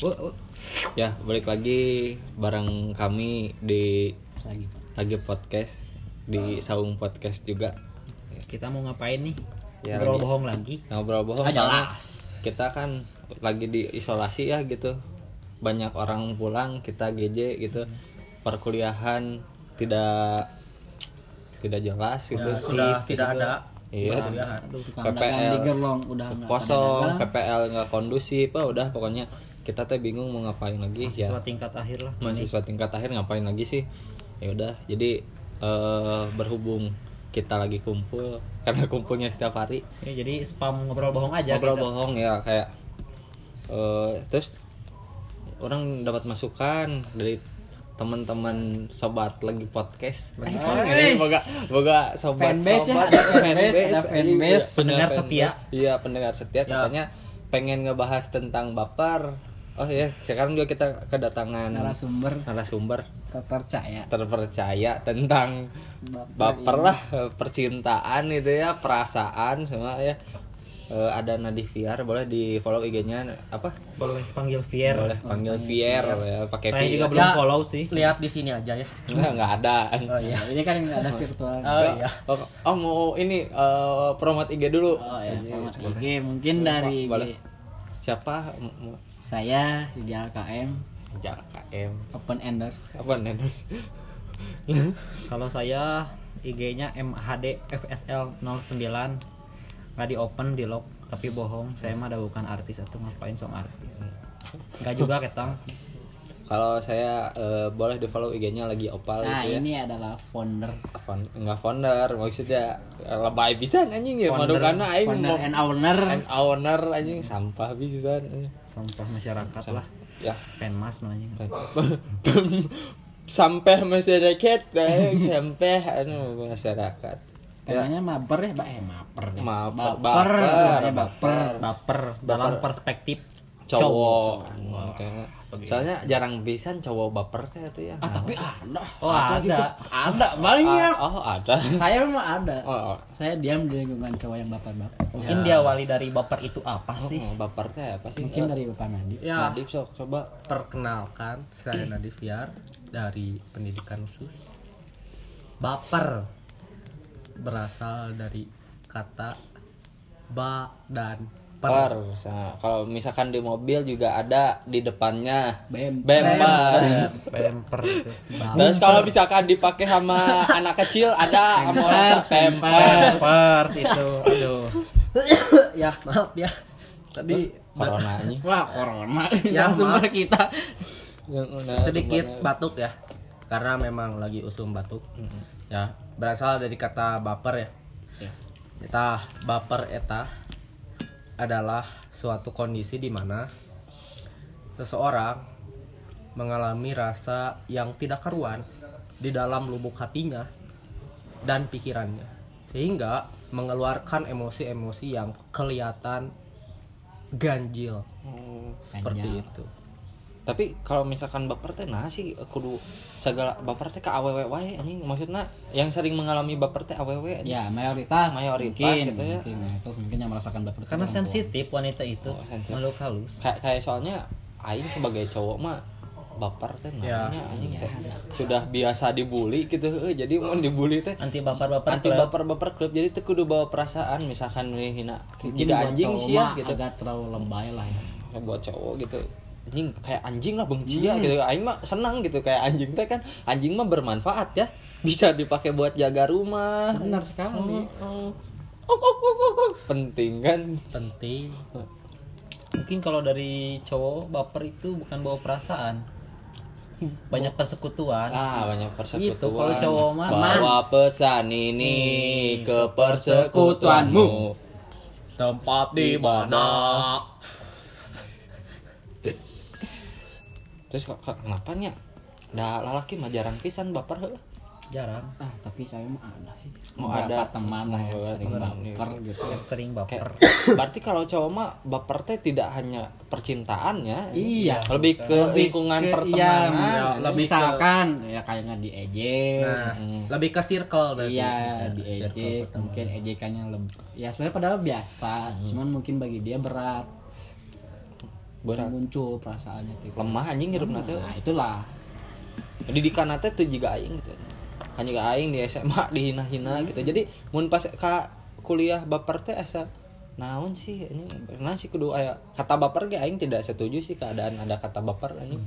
Uh, uh. Ya, balik lagi bareng kami di Lagi Pak. lagi podcast di Saung Podcast juga. Kita mau ngapain nih? Ya, Ngobrol lagi. bohong lagi. Ngobrol bohong Ah, jelas. kita kan lagi di isolasi ya gitu. Banyak orang pulang, kita GJ gitu. Perkuliahan tidak tidak jelas gitu. Ya, sudah tidak ada Iya, tukang PPL dagang di Gerlong udah kosong. PPL nggak kondusif, ah, udah pokoknya kita teh bingung mau ngapain lagi ya. Mahasiswa tingkat akhir lah. mahasiswa tingkat akhir ngapain lagi sih ya udah jadi eh, berhubung kita lagi kumpul karena kumpulnya setiap hari Ya, jadi spam ngobrol bohong aja. ngobrol kita. bohong ya kayak eh, terus orang dapat masukan dari teman-teman sobat lagi podcast podcast. ini boga boga sobat Fanbase ya, sobat ada fanbase, ada fanbase. Pendengar Iya, setia. iya pendengar setia katanya pengen ngebahas tentang baper oh ya sekarang juga kita kedatangan narasumber. narasumber. Terpercaya. Terpercaya tentang baper lah eh, percintaan itu ya perasaan semua ya. Eh, ada Nadiviar boleh di follow IG-nya apa? Boleh panggil Vier. boleh panggil Vier ya pakai Saya juga belum Ya. follow sih. Lihat di sini aja ya. nggak nggak ada. Oh iya. Ya, ini kan nggak ada virtual. Oh iya. oh, oh, mau ini eh, promote IG dulu. Oh ya format IG mungkin dari boleh. Siapa saya di KM sejak KM Open Enders. Apa Nenus Kalau saya IG-nya MHD FSL 09 nggak di open di lock tapi bohong. Saya mah ada bukan artis atau ngapain song artis. Nggak juga ketang kalau saya eh, boleh di follow IG-nya lagi opal nah gitu ya. ini adalah founder. Fon, enggak founder maksudnya eh, lebay bisa anjing ya Founder- madu karena aing founder and owner. and owner anjing sampah bisa sampah masyarakat lah. Ya. Penmas namanya. Sampai masyarakat eh, sampai anu masyarakat. Temanya maper ya mbak. Eh maper deh. Maper, baper baper, baper. baper. Baper. Dalam perspektif cowok Kayaknya. soalnya jarang bisa cowok baper kayak itu ya. Ah tapi ada. Oh ada, ada. banyak Ah, oh ada. Saya mah ada. Oh, oh. saya diam di lingkungan cowok yang baper baper mungkin diawali dari baper itu apa sih? Oh, baper teh apa sih? Mungkin dari bapak Nadi Ya, Nadif sok coba. Perkenalkan saya Nadiviar dari pendidikan khusus. Baper berasal dari kata ba dan per. per Nah, kalau misalkan di mobil juga ada di depannya. Bemper. Itu. Terus kalau misalkan dipakai sama anak kecil ada sama orang pempers Pampers itu. Aduh. Ya, maaf ya. Tadi corona ini. Wah corona. Ya, ke kita. Sedikit batuk ya. Karena memang lagi usum batuk. Ya, berasal dari kata baper ya. Ya. Eta baper eta adalah suatu kondisi di mana seseorang mengalami rasa yang tidak karuan di dalam lubuk hatinya dan pikirannya sehingga mengeluarkan emosi-emosi yang kelihatan ganjil seperti Ganjil. itu. tapi kalau misalkan baper teh nah sih kudu segala baper teh ke awewe wae anjing. Maksudnya yang sering mengalami baper teh awewe anjing. ya mayoritas Mayoritas mungkin, gitu ya. mungkin mayoritas mungkin yang merasakan baper itu karena sensitif wanita itu Oh, sensitif. makhluk halus. Kayak kayak soalnya aing sebagai cowok mah baper teh Ya. namanya anjing teh. Sudah biasa dibully gitu jadi mau dibully teh anti baper baper anti baper baper klub. Jadi tuh kudu bawa perasaan misalkan nih hina tidak anjing sih ya gitu. agak terlalu lebay lah ya Ya, buat cowok gitu anjing kayak anjing lah benci ya gitu. Aing mah senang gitu kayak anjing teh kan. Anjing mah bermanfaat ya. Bisa dipakai buat jaga rumah. Benar sekali. Oh, ok, ok, ok, ok. penting kan? Penting. Mungkin kalau dari cowok baper itu bukan bawa perasaan. Banyak persekutuan. Ah banyak persekutuan. Itu, kalau cowok mah, bawa pesan ini ke persekutuanmu. tempat di mana terus kok kok kenapa nya? Dah lalaki mah jarang pisan baper heuh. jarang. Ah tapi saya mah ada sih. Beberapa ada. teman lah yang sering baper gitu. yang sering Kayak, baper berarti kalau cowok mah baper teh tidak hanya percintaannya Iya. lebih ke lingkungan ke- pertemanan. Iya, ya, lebih ke- misalkan ya kayaknya diejek nah lebih ke circle berarti. Iya Ya, diejek circle mungkin ejekannya lebih ya sebenarnya padahal biasa cuman mungkin bagi dia berat Berat. muncul perasaannya gitu. lemah anjing hirup teh Nah, itulah. didikan teh teu jiga aing gitu hanya aing di SMA dihina-hina gitu jadi mun pas ka kuliah baper teh asa naon sih ini pernah sih kudu aya kata baper ge aing tidak setuju sih keadaan ada kata baper anjing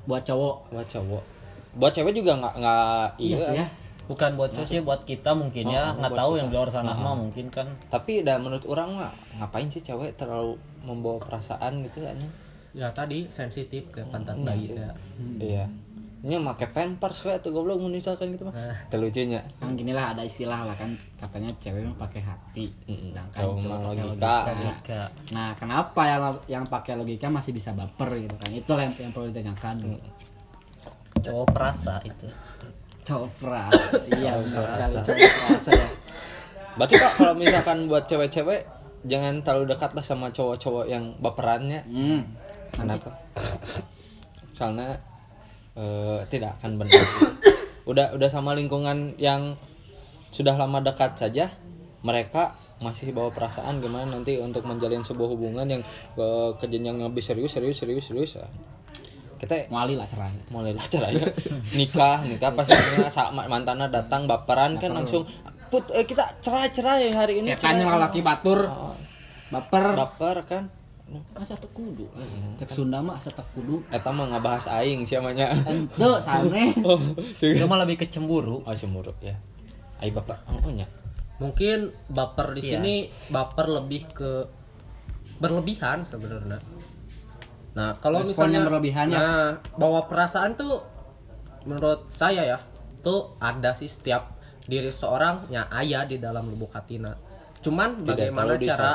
Buat cowok. buat cowok buat cewek juga nggak nggak Iya sih ya. Bukan buat cowok sih buat kita mungkin ya. Oh, nggak buat tahu kita. yang di luar sana mah mungkin kan. Tapi dah menurut orang mah ngapain sih cewek terlalu membawa perasaan gitu anjing? Ya tadi sensitif ke pantat Iya, bayi kayak iya. Ini make pampers we tuh goblok misalkan gitu mah. Terlucunya Kan gini lah ada istilah lah kan. Katanya cewek mah pakai hati. Sedangkan cowok cowok mah pakai logika. logika. Nah, kenapa yang yang pakai logika masih bisa baper gitu kan? Itulah yang, yang perlu ditanyakan. cowok perasa itu Perasa. iya, benar sekali berarti pak kalau misalkan buat cewek-cewek jangan terlalu dekat lah sama cowok-cowok yang baperannya Hmm. kenapa soalnya eh, tidak akan benar udah udah sama lingkungan yang sudah lama dekat saja mereka masih bawa perasaan gimana nanti untuk menjalin sebuah hubungan yang ke, ke jenjang yang lebih serius serius serius serius ya. Kita Muali lah cerai. mulailah caranya nikah nikah pas saat mantannya datang baperan kan langsung put eh, kita cerai cerai hari ini cerai." laki batur. Oh, Baper. baper kan Asa teu kudu. Cek Sunda mah asa teu kudu. Eta mah ngabahas aing siamanya Ente sane. oh itu mah lebih ke cemburu oh cemburu ya aing baper oh nya mungkin baper di Iya. sini baper lebih ke berlebihan sebenarnya nah kalau Respon misalnya yang berlebihan ya. nah bawa perasaan tuh menurut saya ya tuh ada sih setiap diri seorang yang ayah di dalam lubuk hatinya cuman Tidak bagaimana cara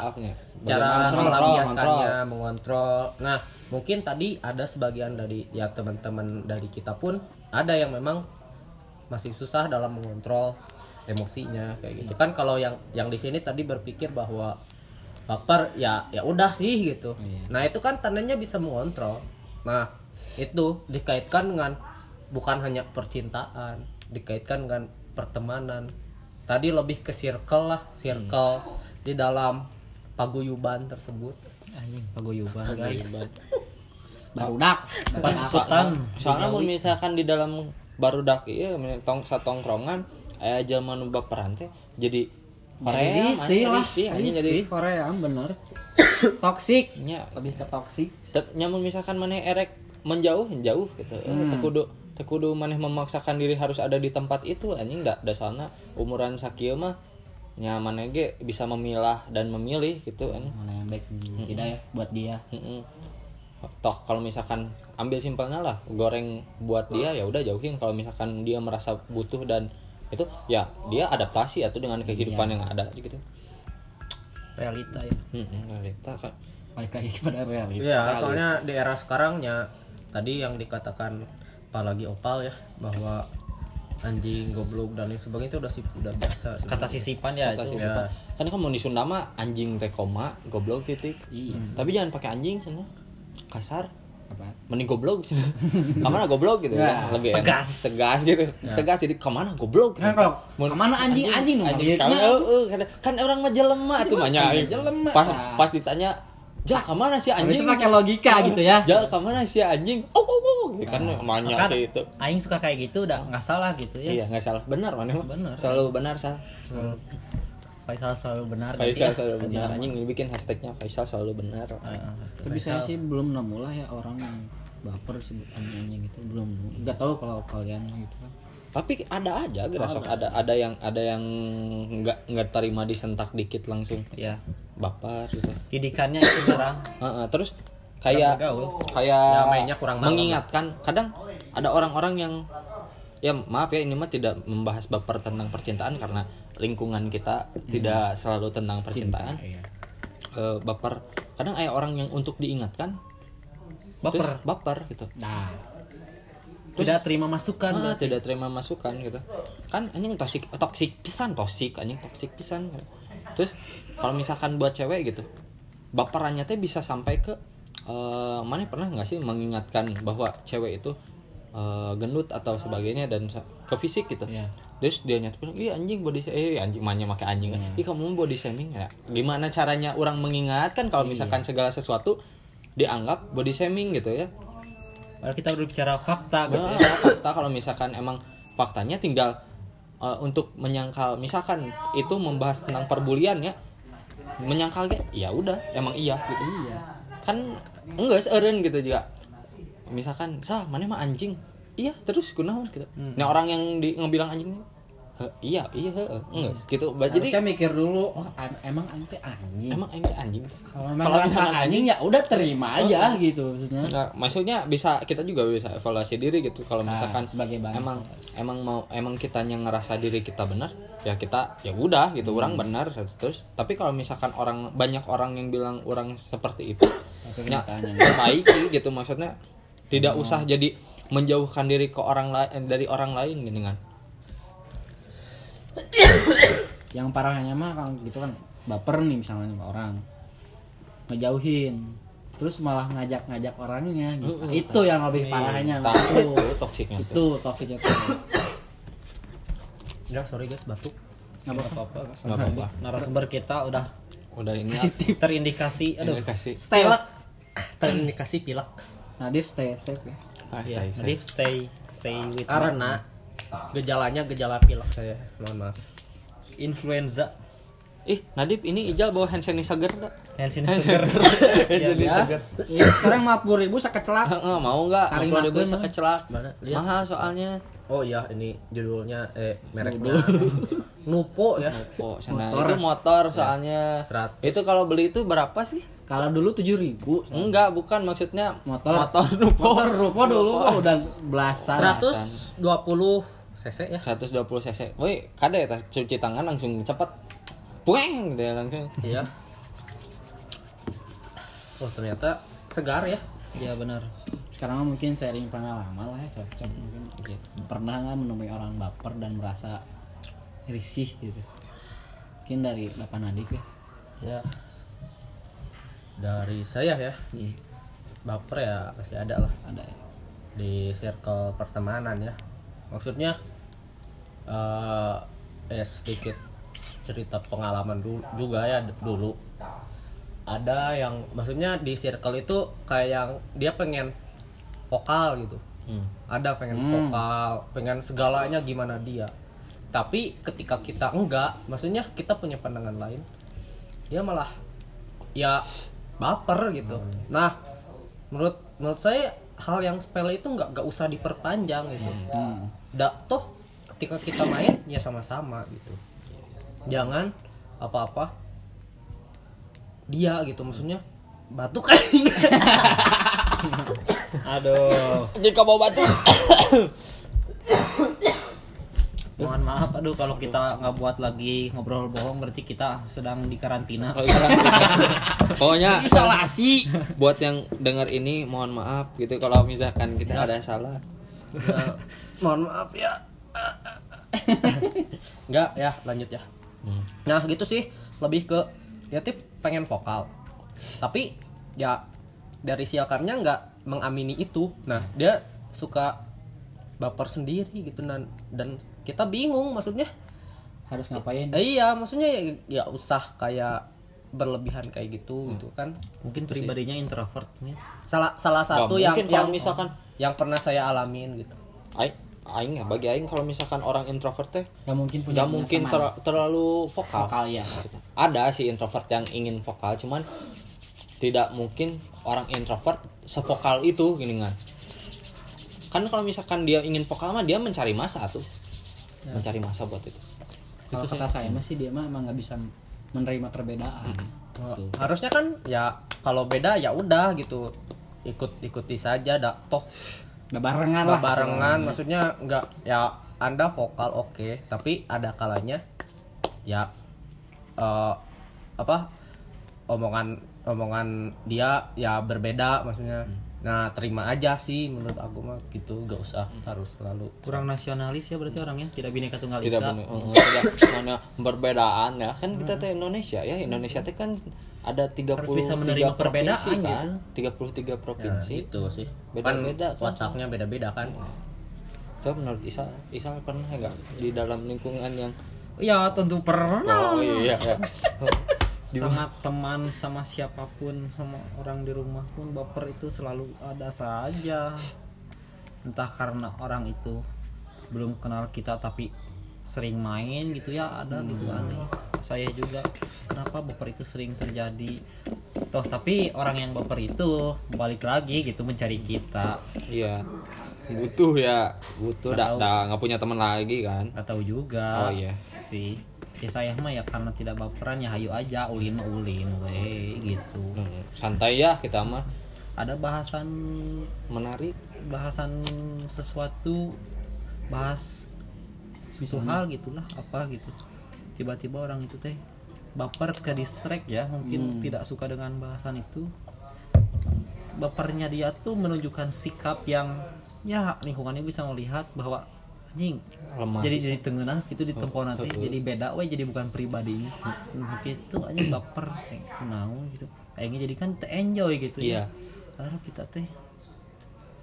cara melampiaskannya mengontrol. Nah mungkin tadi ada sebagian dari ya teman-teman dari kita pun ada yang memang masih susah dalam mengontrol emosinya kayak gitu. Kan kalau yang yang di sini tadi berpikir bahwa baper ya ya udah sih gitu. Nah itu kan tandanya bisa mengontrol. Nah itu dikaitkan dengan bukan hanya percintaan dikaitkan dengan pertemanan. Tadi lebih ke circle lah circle di dalam paguyuban tersebut. Anjing paguyuban guys. Barudak. pas ikutan. Soalnya mun misalkan di dalam barudak ieu tong satongkrongan aya jelema nu baperan teh jadi Korea Risih lah. risih anjing jadi Korea bener. Toksik. nya Lebih ke toksik. Nyamun misalkan maneh erek menjauh menjauh gitu hmm. tekudu tekudu maneh memaksakan diri harus ada di tempat itu anjing da dasarna umuran sakieu mah nya maneh ge bisa memilah dan memilih gitu anjing Mana yang baik tidak ya buat dia. Mm-mm. toh kalau misalkan ambil simpelnya lah goreng buat dia ya udah jauhin kalau misalkan dia merasa butuh dan itu ya dia adaptasi atau dengan kehidupan yang ada gitu. Realita ya. Mm-mm, realita kan Balik lagi kepada realita. Iya, soalnya di era sekarangnya tadi yang dikatakan apalagi opal ya bahwa anjing goblok dan lain sebagainya itu udah sih udah biasa kata sisipan ya Kata itu. si Bapak. kan kamu di Sunda mah anjing teh koma goblok titik. Iya. tapi jangan pakai anjing sana kasar Apa? mending goblok. Sih ke mana goblok gitu? Ya, ya, lebih enak. tegas. tegas gitu. Tegas. Jadi ke mana goblok? Kan kalau ke mana anjing? Anjing. Dong. anjing. Kan, Nah, kan, kan orang mah jelema tuh banyak jelema. pas pas ditanya ja ke mana sih Harusnya anjing? pakai logika gitu ya. ja ke mana sih anjing? Oh oh oh gitu kan banyak kan kayak gitu. aing suka kayak gitu udah nggak salah gitu ya. Iya nggak salah. Benar mana mah Benar. selalu benar sal Faisal selalu benar Faisal gitu ya. selalu benar. anjing bikin hashtagnya Faisal selalu benar. Heeh. Tapi saya sih belum nemu lah ya orang yang baper sebut anjing gitu. Belum. Nggak tahu kalau kalian gitu kan. Tapi ada aja gerasok ada ada yang ada yang nggak nggak terima disentak dikit langsung. Ya. Baper gitu. Didikannya itu kurang Heeh, terus kayak kayak Ya, mainnya kurang malam. mengingatkan kadang ada orang-orang yang ya maaf ya ini mah tidak membahas baper tentang percintaan karena lingkungan kita tidak selalu tentang percintaan. iya. Eh, baper. Kadang ada orang yang untuk diingatkan baper. terus baper gitu. Nah. Tidak terima masukan Ah, berarti. tidak terima masukan gitu. Kan anjing toksik toksik pisan toksik anjing toksik pisan terus kalau misalkan buat cewek gitu baperannya teh bisa sampai ke eh mana pernah nggak sih mengingatkan bahwa cewek itu eh, gendut atau sebagainya dan ke fisik gitu. Iya. Terus dia nyata bilang iya anjing body shaming. Eh anjing mana pakai anjing ih kamu body shaming ya gimana caranya orang mengingatkan kalau misalkan segala sesuatu dianggap body shaming gitu ya? Padahal kita berbicara fakta gitu Nah, ya. fakta. Kalau misalkan emang faktanya tinggal uh, untuk menyangkal misalkan itu membahas tentang perbulian ya menyangkal kayak ya udah emang iya. Gitu. Iya. Kan enggak seureun gitu juga. Misalkan sah mana mah anjing iya terus kunaon gitu. Nah orang yang di ngebilang anjing "Heh, iya iya heeh." enggak gitu. Ba- jadi saya mikir dulu oh em- emang aing teh anjing. Emang anjing anjing. Kalau memang kalau rasa misalkan anjing ya udah terima aja gitu maksudnya. Nggak, maksudnya bisa kita juga bisa evaluasi diri gitu. Kalau Nah, misalkan sebagai bahan emang emang mau emang kitanya ngerasa diri kita benar ya kita ya udah gitu Hmm. orang benar terus tapi kalau misalkan orang banyak orang yang bilang orang seperti itu ya perbaiki gitu maksudnya tidak Hmm. usah jadi menjauhkan diri ke orang lain dari orang lain gitu kan. Yang parahnya mah kalau gitu kan baper nih misalnya sama orang. Ngejauhin. Terus malah ngajak-ngajak orangnya gitu. Mm-mm. itu yang lebih parahnya Nah, itu toksiknya tuh. itu toksiknya ya sorry guys batuk. Nggak apa-apa. nggak apa-apa. Narasumber kita udah udah ini terindikasi. Aduh. ini kasih stay lah terindikasi pilek. Nadif stay safe ya ah, Ya, stay safe. Nadif stay stay with karena gejalanya gejala pilek saya mohon maaf influenza ih Nadib ini Ijal bawa hand sanitizer dah hand sanitizer. Iya, ya Iya, sekarang lima puluh ribu sakecelak Heeh, mau nggak? Kari Kalau makan, bisa mah. kecelak. Mana? Lihat. Mahal soalnya. Oh iya ini judulnya eh mereknya Nupo ya Oh, sana Motor. itu motor soalnya. Seratus. Itu kalau beli itu berapa sih? kalau dulu tujuh ribu Enggak, bukan maksudnya motor motor Nupo. motor rupo dulu mah udah belasan 120 cc ya 120 cc. Woi, kada ya cuci tangan langsung cepet. Pueng dia langsung. iya oh ternyata segar ya Iya benar. Sekarang mungkin sharing pengalaman lah ya cocok mungkin. Gitu. pernah nggak menemui orang baper dan merasa risih gitu? Mungkin dari Bapak Nadif ya. Ya. Dari saya ya. Baper ya pasti ada lah. Ada ya. Di circle pertemanan ya. Maksudnya eh ya sedikit cerita pengalaman dulu juga ya dulu. Ada yang maksudnya di circle itu kayak yang dia pengen vokal gitu. Hmm. ada pengen Hmm. vokal pengen segalanya gimana dia. Tapi ketika kita enggak maksudnya kita punya pandangan lain dia malah ya baper gitu. Nah menurut menurut saya hal yang sepele itu nggak nggak usah diperpanjang gitu. Hmm. da, toh ketika kita main ya sama-sama gitu. Jangan apa-apa dia gitu maksudnya batuk. kan Aduh. Jika bawa batu. Mohon maaf aduh kalau kita nggak buat lagi ngobrol bohong berarti kita sedang di karantina. Oh. Pokoknya isolasi buat yang dengar ini mohon maaf gitu kalau misalkan kita ada salah. Ya, mohon maaf ya nggak ya lanjut ya Hmm. nah gitu sih lebih ke kreatif pengen vokal tapi ya dari siakarnya nggak mengamini itu. Nah dia suka baper sendiri gitu dan dan kita bingung maksudnya harus ngapain? Eh, iya maksudnya ya, ya usah kayak berlebihan kayak gitu gitu kan. Mungkin pribadinya introvert nih. salah salah satu yang yang kalau misalkan yang pernah saya alamin gitu. Aing aing ya bagi aing kalau misalkan orang introvert teh nggak mungkin punya nggak mungkin ter- terlalu vokal. vokal ya Ada sih introvert yang ingin vokal, cuman tidak mungkin orang introvert sevokal itu gini kan. Kan kalau misalkan dia ingin vokal mah dia mencari masa tuh. Mencari masa buat itu. kalau kata saya mah sih dia mah emang nggak bisa menerima perbedaan. Tuh. harusnya kan ya kalau beda ya udah gitu. Ikut ikuti saja dah. Toh barengan lah. barengan. Maksudnya nggak ya anda vokal oke. Tapi ada kalanya ya eh, apa omongan omongan dia ya berbeda maksudnya nah terima aja sih menurut aku mah gitu gak usah harus selalu Kurang nasionalis ya berarti orangnya, tidak bineka tunggal Tidak ika. benar, eh, tidak mana perbedaan ya. Kan kita teh Indonesia ya. Indonesia teh kan ada 30 Harus bisa menerima perbedaan kan. gitu. 33 ya, provinsi. itu sih Beda-beda kan kan. wataknya beda-beda kan Coba menurut Isa, Isa pernah nggak di dalam lingkungan yang Ya tentu pernah. Oh iya, iya. sangat teman sama siapa pun sama orang di rumah pun baper itu selalu ada saja. Entah karena orang itu belum kenal kita tapi sering main gitu ya ada gitu aneh. Saya juga kenapa baper itu sering terjadi? Toh tapi orang yang baper itu balik lagi gitu mencari kita. Iya. Butuh ya butuh. Nggak nggak punya teman lagi kan? Nggak tahu juga Oh, iya. sih ya saya mah ya karena tidak baperan ya hayu aja ulin mah ulin we gitu. Hmm, santai ya kita mah. Ada bahasan menarik. Bahasan sesuatu bahas suatu hal gitulah apa gitu. Tiba-tiba orang itu teh baper ke distract ya mungkin tidak suka dengan bahasan itu. Bapernya dia tuh menunjukkan sikap yang ya lingkungannya bisa melihat bahwa anjing lemah. Jadi jadi tengenah gitu di tempo nanti jadi beda we jadi bukan pribadi. Nah, gitu aja baper ceng. Naon gitu. Kayaknya jadi kan te enjoy gitu Iya. ya lalu kita teh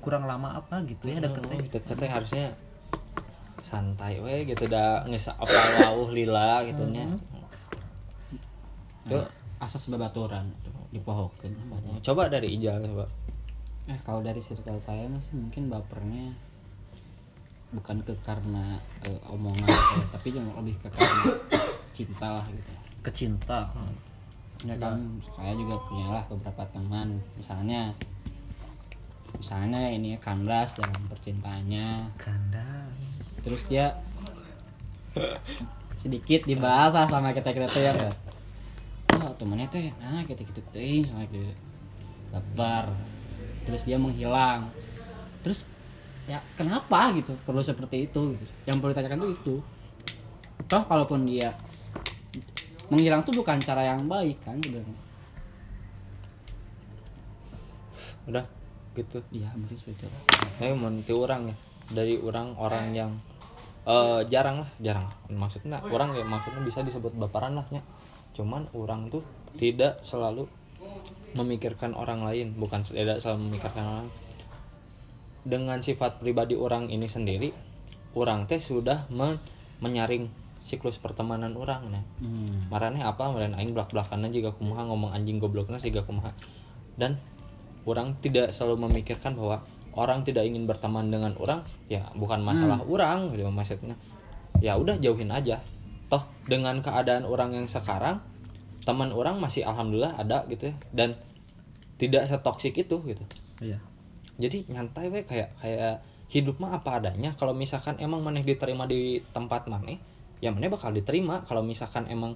kurang lama apa gitu ya deket teh. Deket teh harusnya santai we gitu dah ngesa apa lauh lila gitu nya. Yuk, asas babaturan dipohokeun banyak. coba dari Ijal coba. Eh kalau dari circle saya masih mungkin bapernya bukan ke karena eh, omongan saya, tapi cuma lebih ke karena cinta lah gitu. Kecinta. Ya kan saya juga punya lah beberapa teman. Misalnya misalnya ini ya, kandas dalam percintaannya. Kandas. Terus dia sedikit dibahas lah sama kita kita tuh ya oh temennya teh nah kita gitu teh sama gitu lebar. Terus dia menghilang. Terus ya kenapa gitu? Perlu seperti itu gitu. yang perlu ditanyakan tuh itu. Toh kalaupun dia menghilang tuh bukan cara yang baik kan sebenarnya. Udah gitu. Iya mungkin seperti itu saya mau nanti orang ya. Dari orang orang yang eh jarang lah jarang. Maksudnya orang ya maksudnya bisa disebut baperan lah nya cuman orang tuh tidak selalu memikirkan orang lain. Bukan tidak selalu memikirkan orang dengan sifat pribadi orang ini sendiri orang teh sudah men- menyaring siklus pertemanan orang nah. Hmm. marane apa? Marane aing belak belakannya juga kumaha ngomong anjing gobloknya juga kumaha. Dan orang tidak selalu memikirkan bahwa orang tidak ingin berteman dengan orang ya bukan masalah orang gitu maksudnya. Ya udah jauhin aja. Toh dengan keadaan orang yang sekarang teman orang masih alhamdulillah ada gitu ya. Dan tidak setoksik itu gitu. Iya jadi nyantai we kayak kayak hidup mah apa adanya. Kalau misalkan emang maneh diterima di tempat maneh ya maneh bakal diterima. Kalau misalkan emang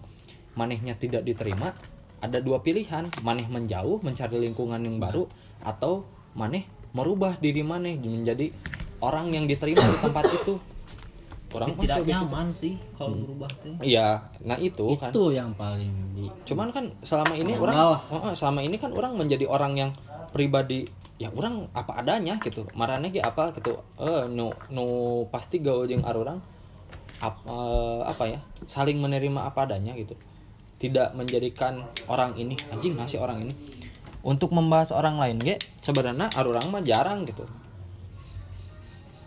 manehnya tidak diterima ada dua pilihan. Maneh menjauh mencari lingkungan yang baru atau maneh merubah diri maneh menjadi orang yang diterima di tempat itu. Orang tidak gitu. nyaman sih kalau berubah teh. Iya nah itu kan. Itu yang paling di cuman kan selama ini orang lah. Selama ini kan orang menjadi orang yang pribadi ya orang apa adanya gitu. Marane ge apa gitu. Eh nu nu pasti gaul jeung arurang ap, eh, apa ya saling menerima apa adanya gitu. Tidak menjadikan orang ini anjing ngasih orang ini untuk membahas orang lain ge sebenarnya arurang mah jarang gitu.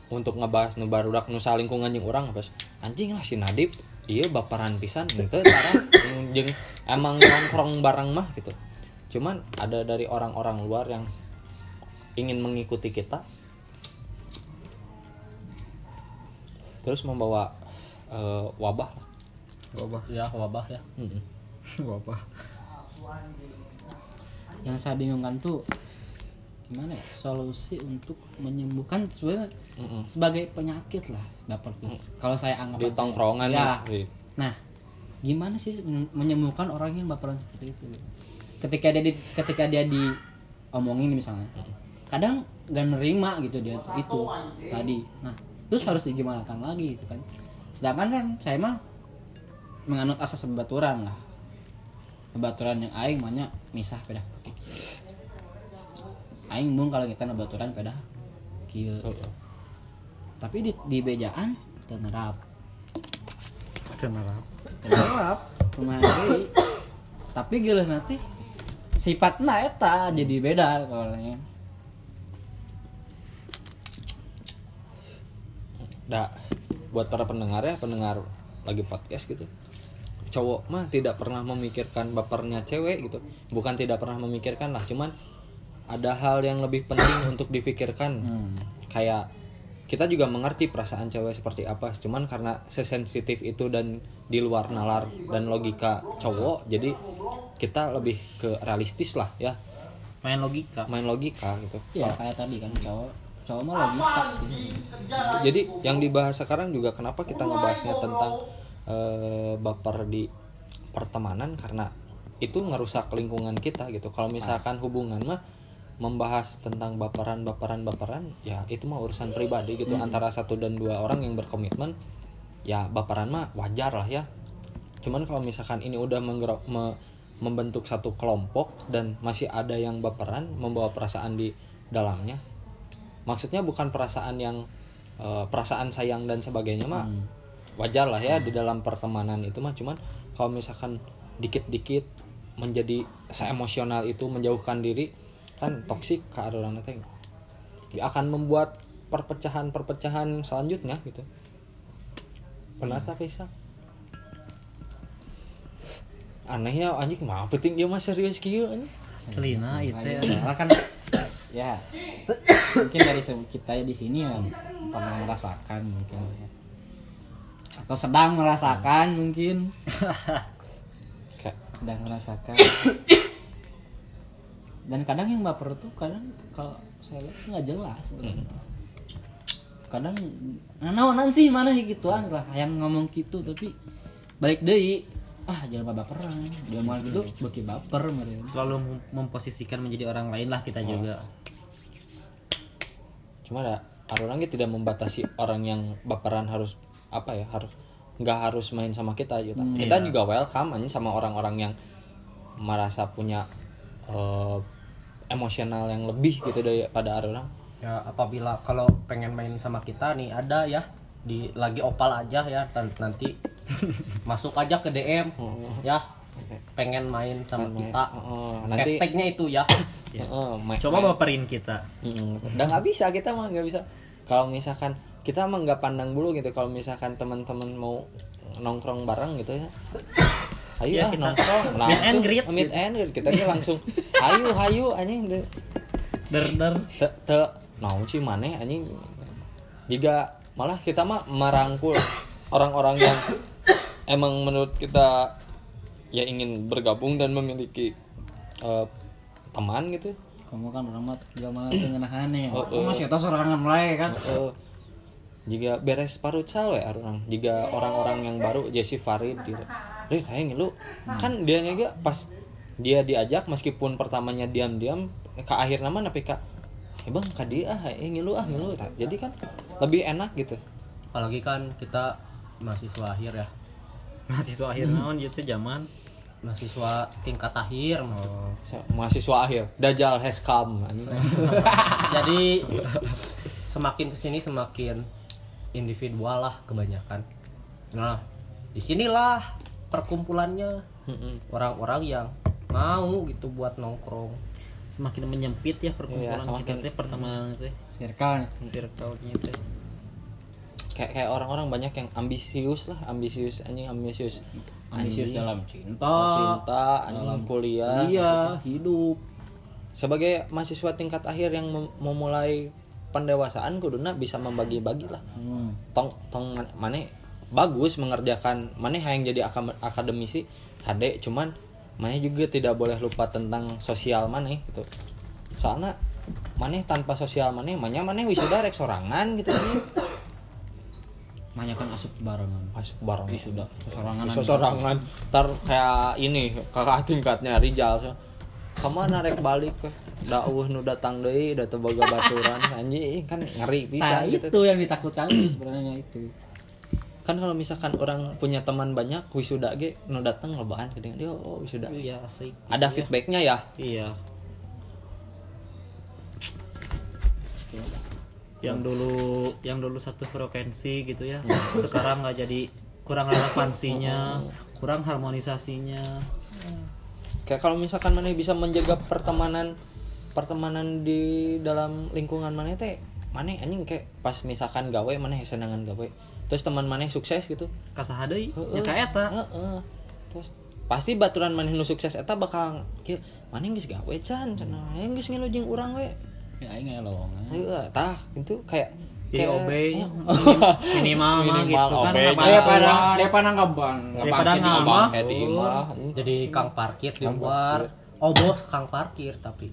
Untuk ngebahas nu barudak nu salingkungan jeung orang apa anjing lah si Nadib iya baperan pisan gitu sekarang emang nongkrong bareng mah gitu cuman ada dari orang-orang luar yang ingin mengikuti kita terus membawa eh, wabah wabah. Ya wabah ya. Mm-mm. wabah. Yang saya bingungkan tuh gimana ya solusi untuk menyembuhkan sebenarnya Mm-mm. sebagai penyakit lah baper tuh. Kalau saya anggap di tongkrongan ya. di- nah gimana sih men- menyembuhkan orang yang baperan seperti itu ketika dia di, ketika dia diomongin misalnya kadang gak nerima gitu dia itu tadi. Nah terus harus digimanakan lagi gitu kan. Sedangkan kan saya mah menganut asas pembaturan lah. Pembaturan yang aing banyak misah pedah. Kaki aing mung kalau kita ngebaturan pedah kieu tapi di, di bejaan tenerap. Tenerap. Kumaha deui tapi geuleuh nanti sifatna eta jadi beda kalau Dah, buat para pendengar ya, pendengar lagi podcast gitu. cowok mah tidak pernah memikirkan bapernya cewek gitu bukan tidak pernah memikirkan lah cuman ada hal yang lebih penting untuk dipikirkan Hmm. kayak kita juga mengerti perasaan cewek seperti apa cuman karena sesensitif itu dan di luar nalar dan logika cowok jadi kita lebih ke realistis lah ya. Main logika. Main logika gitu. Ya kayak tadi kan cowok cowok mah logika sih. Jadi yang dibahas sekarang juga kenapa kita ngebahasnya tentang eh, baper di pertemanan? Karena itu ngerusak lingkungan kita gitu. Kalau misalkan hubungan mah membahas tentang baperan baperan baperan ya itu mah urusan pribadi gitu. Antara satu dan dua orang yang berkomitmen ya baperan mah wajar lah ya. Cuman kalau misalkan ini udah menggerak- me- membentuk satu kelompok dan masih ada yang baperan membawa perasaan di dalamnya maksudnya bukan perasaan yang eh, perasaan sayang dan sebagainya mah wajar lah ya di dalam pertemanan itu mah. Cuman kalau misalkan dikit-dikit menjadi seemosional itu menjauhkan diri kan toksik ke orang teh akan membuat perpecahan-perpecahan selanjutnya gitu. Benar tak Faisal? Anehnya anjing mah penting dia mah serius kieu anjing. Selina itu ya. Soalnya kan ya mungkin dari kita di sini ya pernah merasakan mungkin ya. atau sedang merasakan mungkin. Sedang merasakan dan kadang yang baper tuh kadang kalau saya lihat nggak jelas. Kadang naonan sih mana sih? Gituan lah. Yang ngomong gitu tapi balik deh ah jangan baperan. Dia mau gitu bagi baper mereka selalu mem- memposisikan menjadi orang lain lah kita juga. Cuma ada orang tidak membatasi orang yang baperan harus apa ya harus nggak harus main sama kita gitu. Kita juga welcome aja sama orang-orang yang merasa punya eh, emosional yang lebih gitu daripada orang. Ya apabila kalau pengen main sama kita nih ada ya. Di lagi opal aja ya nanti masuk aja ke DM ya. Pengen main sama kita. Heeh, nanti hashtagnya itu ya. Heeh, ma- coba main- baperin kita. Mm, udah nggak bisa kita mah nggak bisa. Kalau misalkan kita mah nggak pandang bulu gitu. Kalau misalkan teman-teman mau nongkrong bareng gitu ya ayo Ya, ah kita nongkrong. Meet and greet. Meet and greet. Kita nih langsung hayu hayu anjing. Deh der der. Te te. Naon sih maneh anjing. Jika malah kita mah merangkul orang-orang yang emang menurut kita ya ingin bergabung dan memiliki eh, teman gitu. Kamu kan orang mah gak malah pengenahan ya Oh, oh, oh. masih tahu serangan mulai kan? Eh, jika beres parut we orang. Jika orang-orang yang baru Jesse Farid gitu Rit hayang lu kan dia juga pas dia diajak meskipun pertamanya diam-diam ke akhir nama tapi kak eh bang kak dia ah eh, ngilu ah ngilu. Jadi kan lebih enak gitu. Apalagi kan kita mahasiswa akhir ya. Mahasiswa akhir naon gitu zaman. Mahasiswa tingkat akhir So, mahasiswa akhir Dajjal has come. Jadi semakin ke sini semakin individual lah kebanyakan. Nah di sinilah perkumpulannya. Orang-orang yang mau gitu buat nongkrong. Semakin menyempit ya perkumpulan Iya, semakin- kita teh pertemanan teh circle circle-nya. Teh. Kayak kayak orang-orang banyak yang ambisius lah ambisius anjing ambisius. Ambisius Anjing. dalam cinta. Cinta anjing kuliah iya hidup. Sebagai mahasiswa tingkat akhir yang mem- memulai pendewasaan kuduna bisa membagi-bagi lah. Hmm. tong tong man- mane bagus mengerjakan mane yang jadi akademisi? HD cuman mane juga tidak boleh lupa tentang sosial mane gitu. Soalnya mane tanpa sosial mane mane mane wisuda rek sorangan gitu. Banyak kan asup barengan. Masuk bareng wisuda sorangan sorangan. Ntar kayak ini kakak tingkatnya Rijal so. ke mana rek balik ke dauh nu datang deui da teu boga baturan. Anjing kan ngeri bisa nah, gitu. itu yang ditakutkan sebenarnya itu kan kalau misalkan orang punya teman banyak wisuda ge nu datang lobaan gede dia oh wisuda. Iya asik. Ada feedbacknya ya? Iya. Yang dulu yang dulu satu frekuensi gitu ya. Sekarang nggak jadi kurang relevansinya kurang harmonisasinya. Kayak kalau misalkan mana bisa menjaga pertemanan pertemanan di dalam lingkungan mana teh mana anjing kayak pas misalkan gawe mana senangan gawe terus teman mana sukses gitu. Kasaha deui? Heeh. ya kayak eta. Heeh. terus pasti baturan maneh nu sukses eta bakal kieu maneh geus gawe can cenah aing geus ngelujeng urang we. Ya aing ngelong Heeh, tah itu kayak jadi kayak- OB nya minimal mah Minimal gitu kan daripada daripada kayak di imah jadi kang parkir di luar. oh bos kang parkir tapi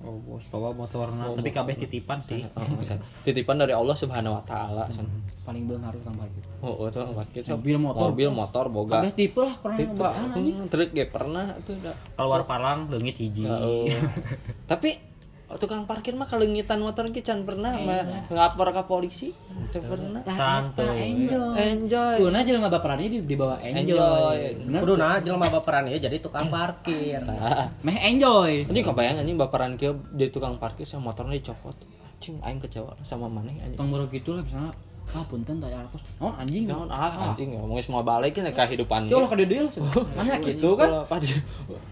oh bos bawa motorna tapi kabeh titipan sih san. titipan dari Allah Subhanahu wa taala san. paling belum harus kang parkir Oh, oh, parkir so. Mobil, motor. mobil motor boga kabeh tipe lah pernah Tipe, nyoba anjing hmm, truk ge pernah tuh da. keluar palang leungit hiji Heeh. tapi tukang parkir mah kalengitan motor ge can pernah mah ngapor ke polisi teu pernah santuy enjoy enjoy Kuna jelema baperannya di, di bawah enjoy. Kudu nah jelema baperan ya jadi tukang parkir Tah. Meh enjoy. Ini kebayang anjing baperan kieu jadi tukang parkir sama motornya dicopot. Anjing aing kecewa sama maneh anjing. Tong baru gitu lah misalnya ah punten tak ratus. Oh anjing. Naon ah anjing ngomongin semua balik kan kehidupan. Si Allah kada deul. Mana gitu kan? Padi.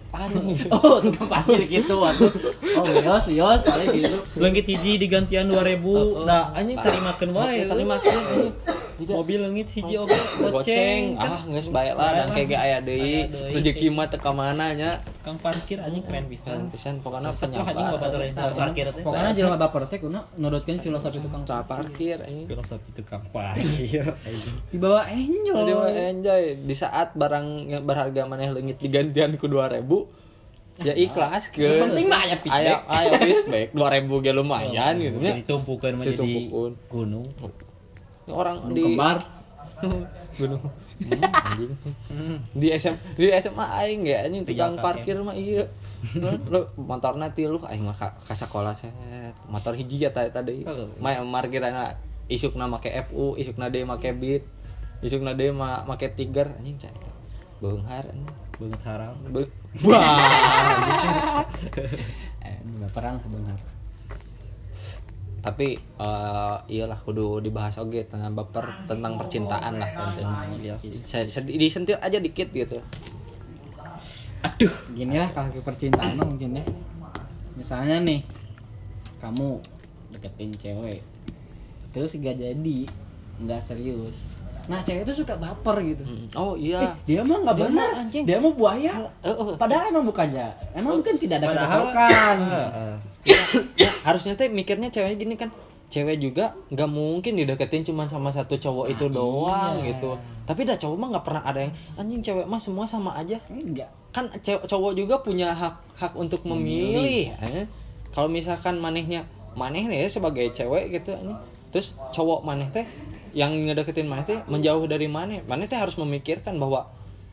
Padi. Oh, tukang parkir gitu atuh. Oh, wios wios paling gitu. leungit hiji digantian 2000 da anjing terimakeun wae Tadi makin mobil leungit hiji oge goceng. Ah geus bae lah dan kayak ge aya deui. Aya deui. Rezeki mah teu ka mana nya. kang parkir anjing keren Pisan pisan pisan pokoknya penyabar. parkir teh Pokoknya jelema baper teh kuna nodotkeun filosofi tukang Tukang parkir anjing. filosofi tukang parkir di bawah Jadi enjoy. mah enjoy di saat barang yang berharga maneh leungit digantian ku 2000 ya ikhlas ke Yang penting mah aya feedback. aya aya feedback 2000 ge lumayan gitu nya ditumpukeun mah jadi Ditumpukeun. gunung orang Gunung di kembar. gunung Hmm, di SM di SMA aing ya anjing tukang Tiga parkir mah iya. Lu motorna tilu aing mah ka, sekolah set. Motor hiji ya tadi tadi mah markirana isukna make FU isukna deui make Beat isukna deui mah make Tiger anjing cai. Beunghar banget haram. Be- Wah. Eh, baperan sebenarnya. Tapi eh, iyalah kudu dibahas oge tentang baper tentang percintaan lah. Saya saya disentil aja dikit gitu Gini lah kalau ke percintaan mungkin ya. Misalnya nih, kamu deketin cewek, terus gak jadi, nggak serius. Nah cewek itu suka baper gitu. Hmm. oh Eh, iya dia mah nggak Dia benar, anjing. dia mah buaya. Heeh. Padahal emang bukannya, emang mungkin tidak ada kecocokan. ya, harusnya teh mikirnya ceweknya gini kan cewek juga nggak mungkin dideketin cuma sama satu cowok itu doang gitu tapi dah cowok mah nggak pernah ada yang anjing cewek mah semua sama aja Enggak. kan cowok juga punya hak hak untuk memilih eh. kalau misalkan manehnya maneh nih ya sebagai cewek gitu anjing terus cowok maneh teh yang ngedeketin maneh teh menjauh dari maneh maneh teh harus memikirkan bahwa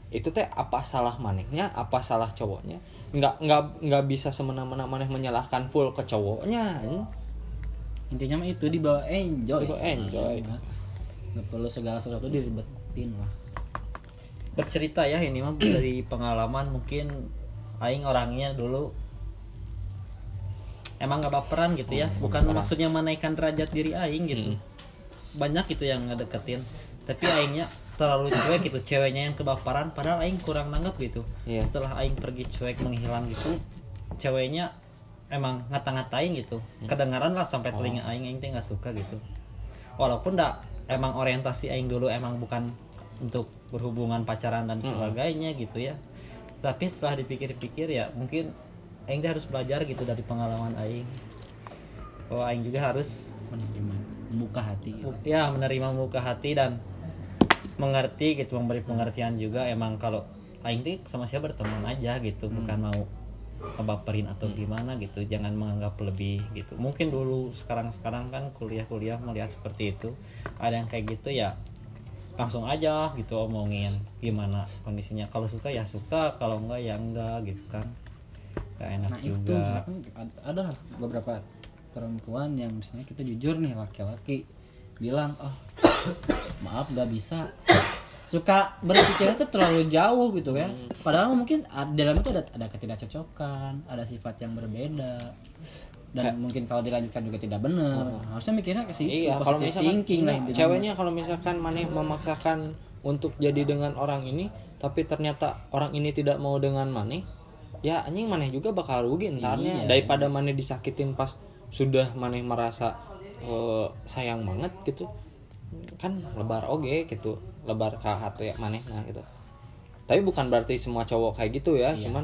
itu teh apa salah manehnya apa salah cowoknya nggak nggak nggak bisa semena-mena maneh menyalahkan full ke cowoknya. Intinya mah itu dibawa enjoy. Dibawa enjoy. Nggak perlu segala sesuatu diribetin lah. bercerita ya ini mah dari pengalaman mungkin aing orangnya dulu emang gak baperan gitu ya bukan maksudnya menaikkan derajat diri aing gitu banyak gitu yang ngedeketin. Tapi aingnya terlalu cuek gitu ceweknya yang kebaperan padahal aing kurang nanggap gitu. Iya. setelah aing pergi cuek menghilang gitu ceweknya emang ngata-ngatain gitu. Kedengaran lah sampai telinga aing aing teh nggak suka gitu. Walaupun dak emang orientasi aing dulu emang bukan untuk berhubungan pacaran dan sebagainya gitu ya. Tapi setelah dipikir-pikir ya mungkin aing teh harus belajar gitu dari pengalaman aing. Bahwa aing juga harus Menerima, membuka hati. ya menerima muka hati dan mengerti gitu memberi pengertian juga. Emang kalau aing tuh sama siapa berteman aja gitu bukan mau ngebaperin atau gimana gitu. Jangan menganggap lebih gitu. Mungkin dulu sekarang sekarang kan kuliah kuliah melihat seperti itu. Ada yang kayak gitu ya langsung aja gitu omongin gimana kondisinya. Kalau suka ya suka. Kalau enggak ya enggak gitu kan. Gak enak Nah itu juga. ad- ada beberapa perempuan yang misalnya kita jujur nih laki-laki bilang oh maaf gak bisa. Suka berpikirnya tuh terlalu jauh gitu ya. Padahal mungkin dalam itu ada ada ketidakcocokan ada sifat yang berbeda. Dan mungkin kalau dilanjutkan juga tidak benar. Harusnya mikirnya ke situ iya kalau misalkan thinking lah ceweknya kalau misalkan maneh memaksakan untuk jadi dengan orang ini tapi ternyata orang ini tidak mau dengan maneh ya anjing maneh juga bakal rugi entarnya. Iya. daripada maneh disakitin pas sudah maneh merasa eh, sayang banget gitu. Kan lebar oge gitu lebar ke hati maneh nah gitu. Tapi bukan berarti semua cowok kayak gitu ya cuman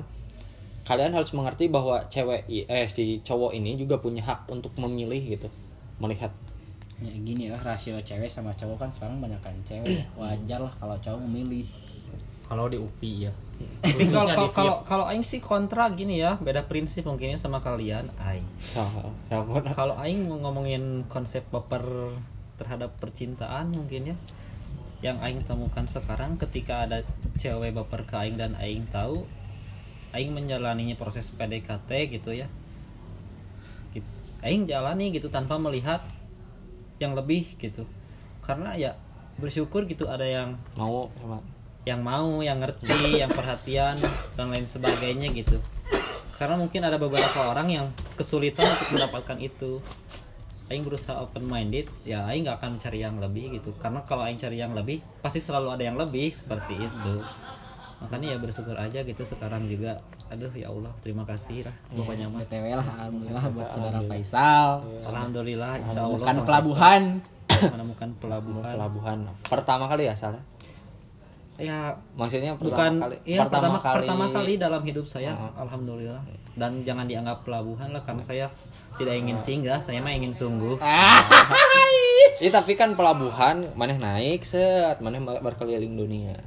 kalian harus mengerti bahwa cewek eh si cowok ini juga punya hak untuk memilih gitu melihat. Ya gini ya rasio cewek sama cowok kan sekarang banyak kan cewek. Wajar lah kalau cowok memilih kalau di UPI ya Tapi kalau kalau kalau aing sih kontra gini ya, beda prinsip mungkinnya sama kalian. Aing. Nah, nah, Kalau aing mau ngomongin konsep baper terhadap percintaan mungkin ya yang aing temukan sekarang ketika ada cewek baper ke aing dan aing tahu aing menjalaninya proses PDKT gitu ya. Aing jalani gitu tanpa melihat yang lebih gitu. Karena ya bersyukur gitu ada yang mau sama yang mau, yang ngerti, yang perhatian dan lain sebagainya gitu. Karena mungkin ada beberapa orang yang kesulitan untuk mendapatkan itu. Aing berusaha open minded, ya Aing nggak akan cari yang lebih gitu. Karena kalau Aing cari yang lebih, pasti selalu ada yang lebih seperti itu. Makanya ya bersyukur aja gitu sekarang juga. Aduh ya Allah, terima kasih lah. Pokoknya mah. btw lah alhamdulillah buat saudara Faisal Alhamdulillah, insya Allah bukan sama- pelabuhan menemukan pelabuhan. pelabuhan pertama kali ya salah Ya maksudnya bukan pertama kali iya, pertama, pertama kali dalam hidup saya alhamdulillah. Dan jangan dianggap pelabuhan lah karena saya tidak ingin singgah saya mah ingin sungguh. Iya tapi kan pelabuhan mana naik set mana berkeliling dunia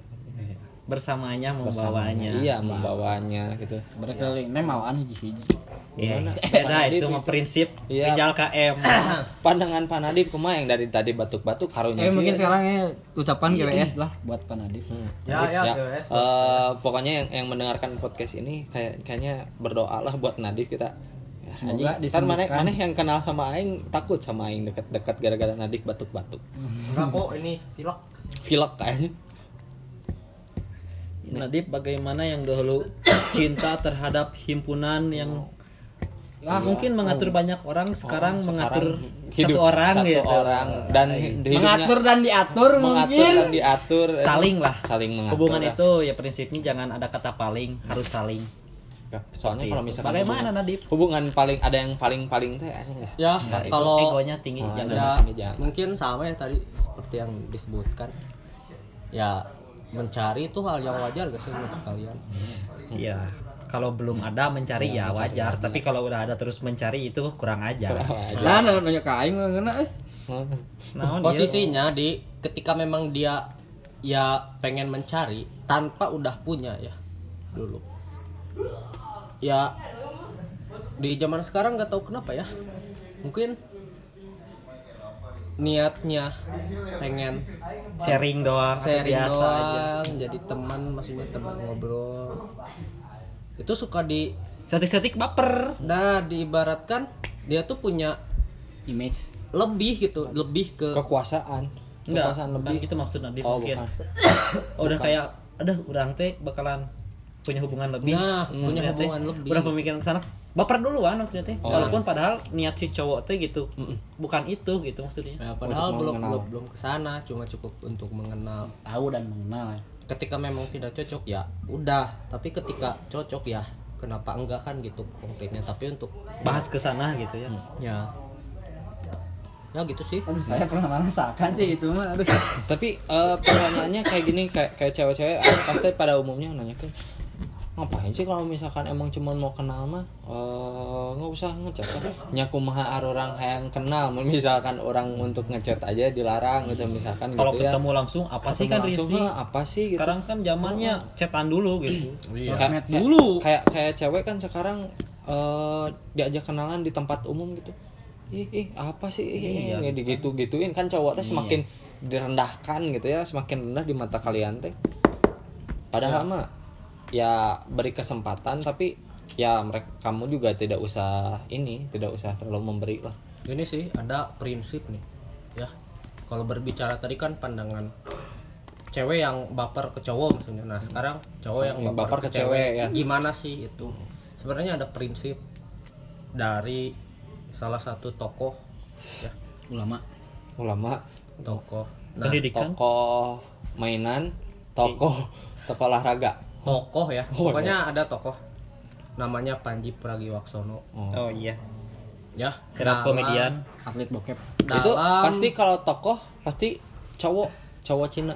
bersamanya membawanya iya membawanya gitu. Berkeliling. Ini mawaan hiji-hiji Iya, beda itu mah prinsip Iya. tinggal KM pandangan Pak Nadib kumaha yang dari tadi batuk-batuk karunya eh mungkin sekarang ya ucapan GWS lah buat Pak Nadif Hmm. Ya, ya, Ya, GWS. eh, pokoknya yang yang mendengarkan podcast ini kayak kayaknya berdoa lah buat Nadif kita. Ya, Semoga anjing, kan mana mana yang kenal sama aing takut sama aing dekat-dekat gara-gara Nadif batuk-batuk. enggak kok ini pilek. Pilek kayaknya. Nadib bagaimana yang dahulu cinta terhadap himpunan yang Ah, mungkin mengatur banyak orang sekarang, Oh, mengatur hidup. satu orang satu gitu. orang. Dan hidupnya mengatur dan diatur mengatur mungkin dan diatur. Eh, saling lah. Saling mengatur hubungan lah. itu ya prinsipnya jangan ada kata paling harus saling. Ya, soalnya kalau misalkan bagaimana hubungan, Nadib? hubungan paling ada yang paling paling teh guys. ya Nah, itu. kalau egonya tinggi Nah, jangan ya Ini jangan. mungkin sama ya tadi seperti yang disebutkan. Ya mencari itu hal yang wajar gak sih menurut kalian? Iya, kalau belum ada mencari ya wajar, tapi kalau udah ada terus mencari itu kurang ajar. nah nah banyak kain ngena eh. Naon ieu? posisinya di ketika memang dia ya pengen mencari tanpa udah punya ya dulu. Ya di zaman sekarang nggak tahu kenapa ya. Mungkin niatnya pengen sharing doang, sharing biasa aja. doang jadi teman maksudnya teman ngobrol itu suka di Setik-setik baper. nah diibaratkan dia tuh punya image lebih gitu lebih ke kekuasaan Enggak, kekuasaan lebih gitu maksud Nadif Oh, mungkin. Oh, udah kayak aduh urang teh bakalan punya hubungan lebih. Nah, punya Maksudnya teh, hubungan lebih. Udah pemikiran ke sana. Baper duluan maksudnya teh. Oh. Walaupun padahal niat si cowok teh gitu. Bukan itu gitu maksudnya. Ya, padahal Untuk belum mengenal. belum belum ke sana, cuma cukup untuk mengenal. tahu dan mengenal Ketika memang tidak cocok ya udah, tapi ketika cocok ya kenapa enggak kan gitu konkretnya. Tapi untuk Bahas ke sana gitu ya. ya ya gitu sih. aduh saya pernah merasakan sih itu mah aduh tapi eh, pertanyaannya kayak gini kayak kayak cewek-cewek ah, pasti pada umumnya nanya kan ngapain sih kalau misalkan emang cuma mau kenal mah? Eh, nggak usah ngechat kan nyaku maha orang yang kenal. Misalkan orang untuk ngechat aja dilarang gitu misalkan Kalau gitu ya. ketemu langsung apa sih kan? "Hah, apa sih gitu? Sekarang kan zamannya chatan dulu gitu. Iya. Dulu. kayak kayak cewek kan sekarang eh, diajak kenalan di tempat umum gitu. Ih, ih apa sih? Ih, Iya, gitu gituin kan cowok teh semakin direndahkan gitu ya semakin rendah di mata kalian teh. Padahal mah ya beri kesempatan tapi ya mereka kamu juga tidak usah ini tidak usah terlalu memberi lah Ini sih ada prinsip nih. Ya. Kalau berbicara tadi kan pandangan cewek yang baper ke cowok maksudnya. Nah, sekarang cowok yang Yang baper, baper ke, ke cewek, cewek, ya. Gimana sih itu? Sebenarnya ada prinsip dari salah satu tokoh ya, ulama ulama tokoh. Nah, Pendidikan. tokoh mainan tokoh tokoh olahraga tokoh ya. Oh, Pokoknya ada tokoh. Namanya Panji Pragiwaksono. Oh. Iya. Ya, Serap komedian. atlet bokep. Itu dalam- pasti kalau tokoh pasti cowok. Cowok Cina.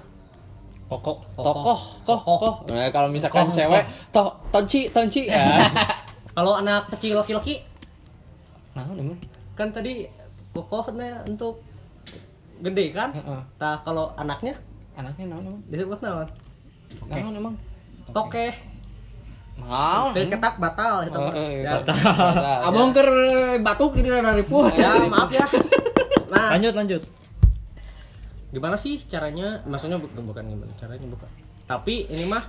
Koko. tokoh. Koh koh nah, kalau misalkan cewek toh tonci tonci. Ya Kalau anak kecil laki-laki? Nah ini kan tadi kokohnya untuk gede kan? Heeh. Nah, kalau anaknya? Anaknya naon emang disebut naon? naon emang Tokeh. naon Dari ketak batal itu. Oh, eh, Ya. batal. Abang ker batuk ini dari ripuh. Ya, maaf ya. Nah, Lanjut lanjut. gimana sih caranya? Maksudnya bukan bukan gimana caranya bukan. Tapi ini mah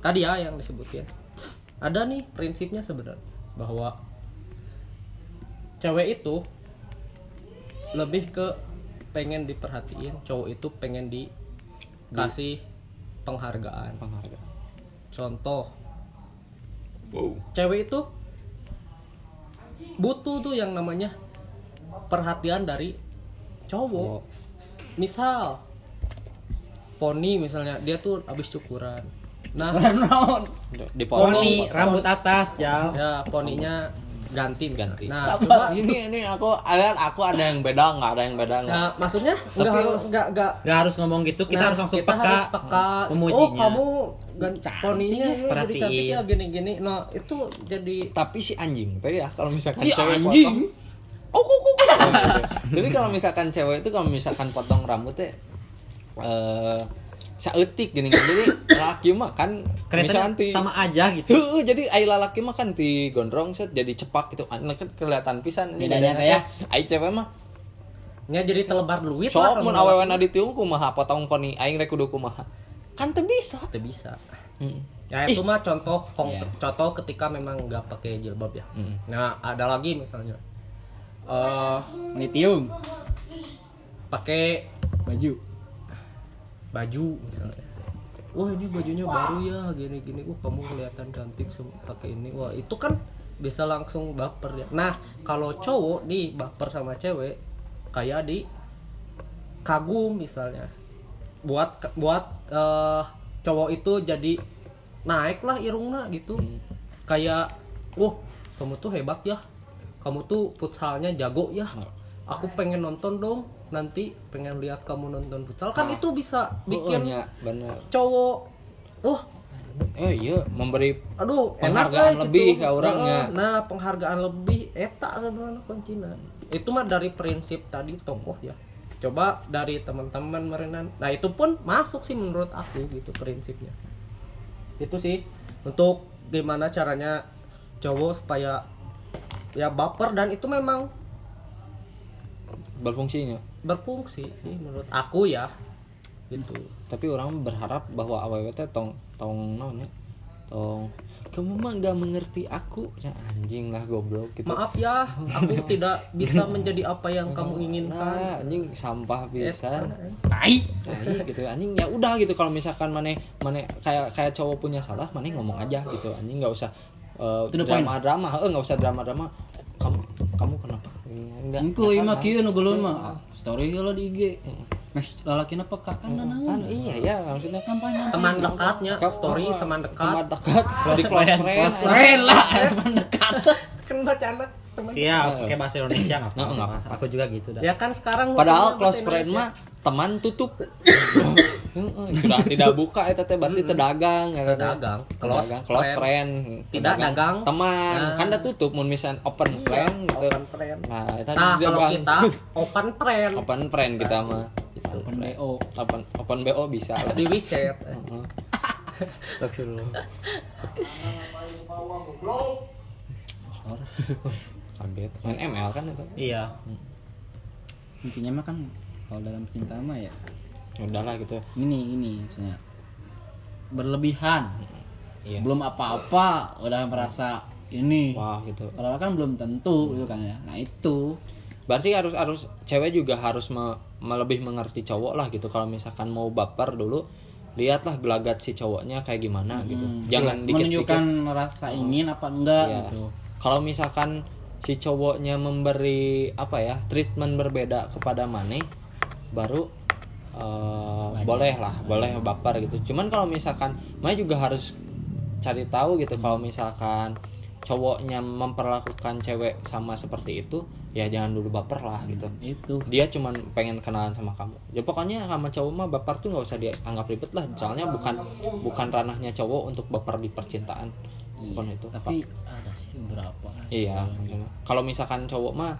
tadi ya yang disebutin. Ada nih prinsipnya sebenarnya bahwa cewek itu lebih ke pengen diperhatiin, cowok itu pengen dikasih penghargaan. penghargaan Contoh, wow cewek itu butuh tuh yang namanya perhatian dari cowok. Misal poni misalnya dia tuh habis cukuran. Nah, di Poni poni rambut atas, Jal. ya poninya ganti Ganti. Nah, coba ini ini aku ada aku ada yang beda nggak ada yang beda nggak Nah, maksudnya enggak Tapi- harus enggak enggak Gak harus ngomong gitu, kita Nah, harus langsung kita peka, harus peka. memujinya. Oh, kamu poninya ya, jadi cantik ya gini-gini. Nah, itu jadi tapi si anjing tuh ya kalau misalkan Si cewek anjing. potong oh kok kok kok. jadi kalau misalkan cewek itu kalau misalkan potong rambutnya eh saeutik gini jadi laki mah kan ti- sama aja gitu. Heuh, jadi ai lalaki mah kan ti gondrong set jadi cepak gitu kan kan kelihatan pisan ini Bedanya ya. teh. ai cewek mah nya jadi telebar duit sok mun awewe na ditiung kumaha potong poni aing rek kudu kumaha kan teu bisa Itu bisa. Hmm. Ya itu mah contoh kong- Iya. contoh ketika memang nggak pakai jilbab ya. Hmm. Nah, ada lagi misalnya eh Litium pakai baju. baju misalnya. Wah, ini bajunya baru ya, gini-gini. Wah, kamu kelihatan cantik pakai ini. Wah, itu kan bisa langsung baper ya. Nah, kalau cowok nih baper sama cewek kayak di kagum misalnya. Buat buat eh, cowok itu jadi naik lah irungna gitu. Kayak, wah, kamu tuh hebat ya. Kamu tuh futsalnya jago ya. Aku pengen nonton dong. Nanti pengen lihat kamu nonton futsal. Kan itu bisa bikin Bikin bener cowok oh eh iya memberi aduh Penghargaan enak eh, lebih gitu. ke orangnya. Nah penghargaan lebih eta sebenarnya kuncinya itu mah dari prinsip tadi tokoh ya coba dari teman-teman merenan. Nah itu pun masuk sih menurut aku gitu prinsipnya. Itu sih untuk gimana caranya cowok supaya ya baper dan itu memang berfungsinya? Berfungsi sih menurut aku ya gitu. Tapi orang berharap bahwa aww teh tong tong naon ya tong kamu mah nggak mengerti aku. Ya anjing lah goblok gitu. Maaf ya aku tidak bisa menjadi apa yang kamu inginkan. nah, anjing sampah bisa Tai. nah, gitu. Anjing ya udah gitu. Kalau misalkan mana mana kayak kayak cowok punya salah mana ngomong aja gitu. Anjing nggak usah eh, point. drama drama eh nggak usah drama drama kamu kamu kenapa? Enggak. Engko ieu mah kan, kieu nu geulun mah. Story kalau di IG. Mes lalakina peka kan kan nanaon. iya ya maksudnya Nampaknya teman dekatnya story teman dekat. teman dekat. Di close friend, friend. Close keren lah teman dekat. kan bercanda teman Siap, pakai bahasa Indonesia nggak Nah, nggak apa-apa. Aku juga gitu dah. ya kan sekarang Padahal close friend mah teman tutup. Heeh, Sudah tidak buka eta teh berarti teu dagang ya teh. Dagang. Close Close friend. friend. Tidak dagang. Teman, Nah. kan udah tutup mun misalnya open Iya, friend gitu. open friend. Nah, eta nah dia kalau dagang. kita open friend open friend kita mah. Gitu. Open BO. Open open BO bisa lah. di WeChat Heeh. Astagfirullah. Kaget. Main ML kan itu. Iya. Intinya mah kan kalau dalam cinta mah ya Ya udahlah gitu. ini ini maksudnya berlebihan. Iya. Belum apa-apa udah merasa ini. Wah gitu. Padahal kan belum tentu gitu kan ya. Nah itu Berarti harus harus cewek juga harus me, me- lebih mengerti cowok lah gitu. Kalau misalkan mau baper dulu, lihatlah gelagat si cowoknya kayak gimana gitu. hmm, Jangan dikit-dikit. menunjukkan rasa ingin apa enggak Iya. gitu. Kalau misalkan si cowoknya memberi apa ya treatment berbeda kepada Mane, baru eh, boleh lah, boleh baper gitu. Cuman kalau misalkan Mane juga harus cari tahu gitu kalau misalkan cowoknya memperlakukan cewek sama seperti itu, ya jangan dulu baper lah gitu. Itu. Dia cuman pengen kenalan sama kamu. Ya pokoknya sama cowok mah baper tuh nggak usah dianggap ribet lah. Soalnya bukan bukan ranahnya cowok untuk baper di percintaan seperti itu. tapi ada sih beberapa. Iya kalau misalkan cowok mah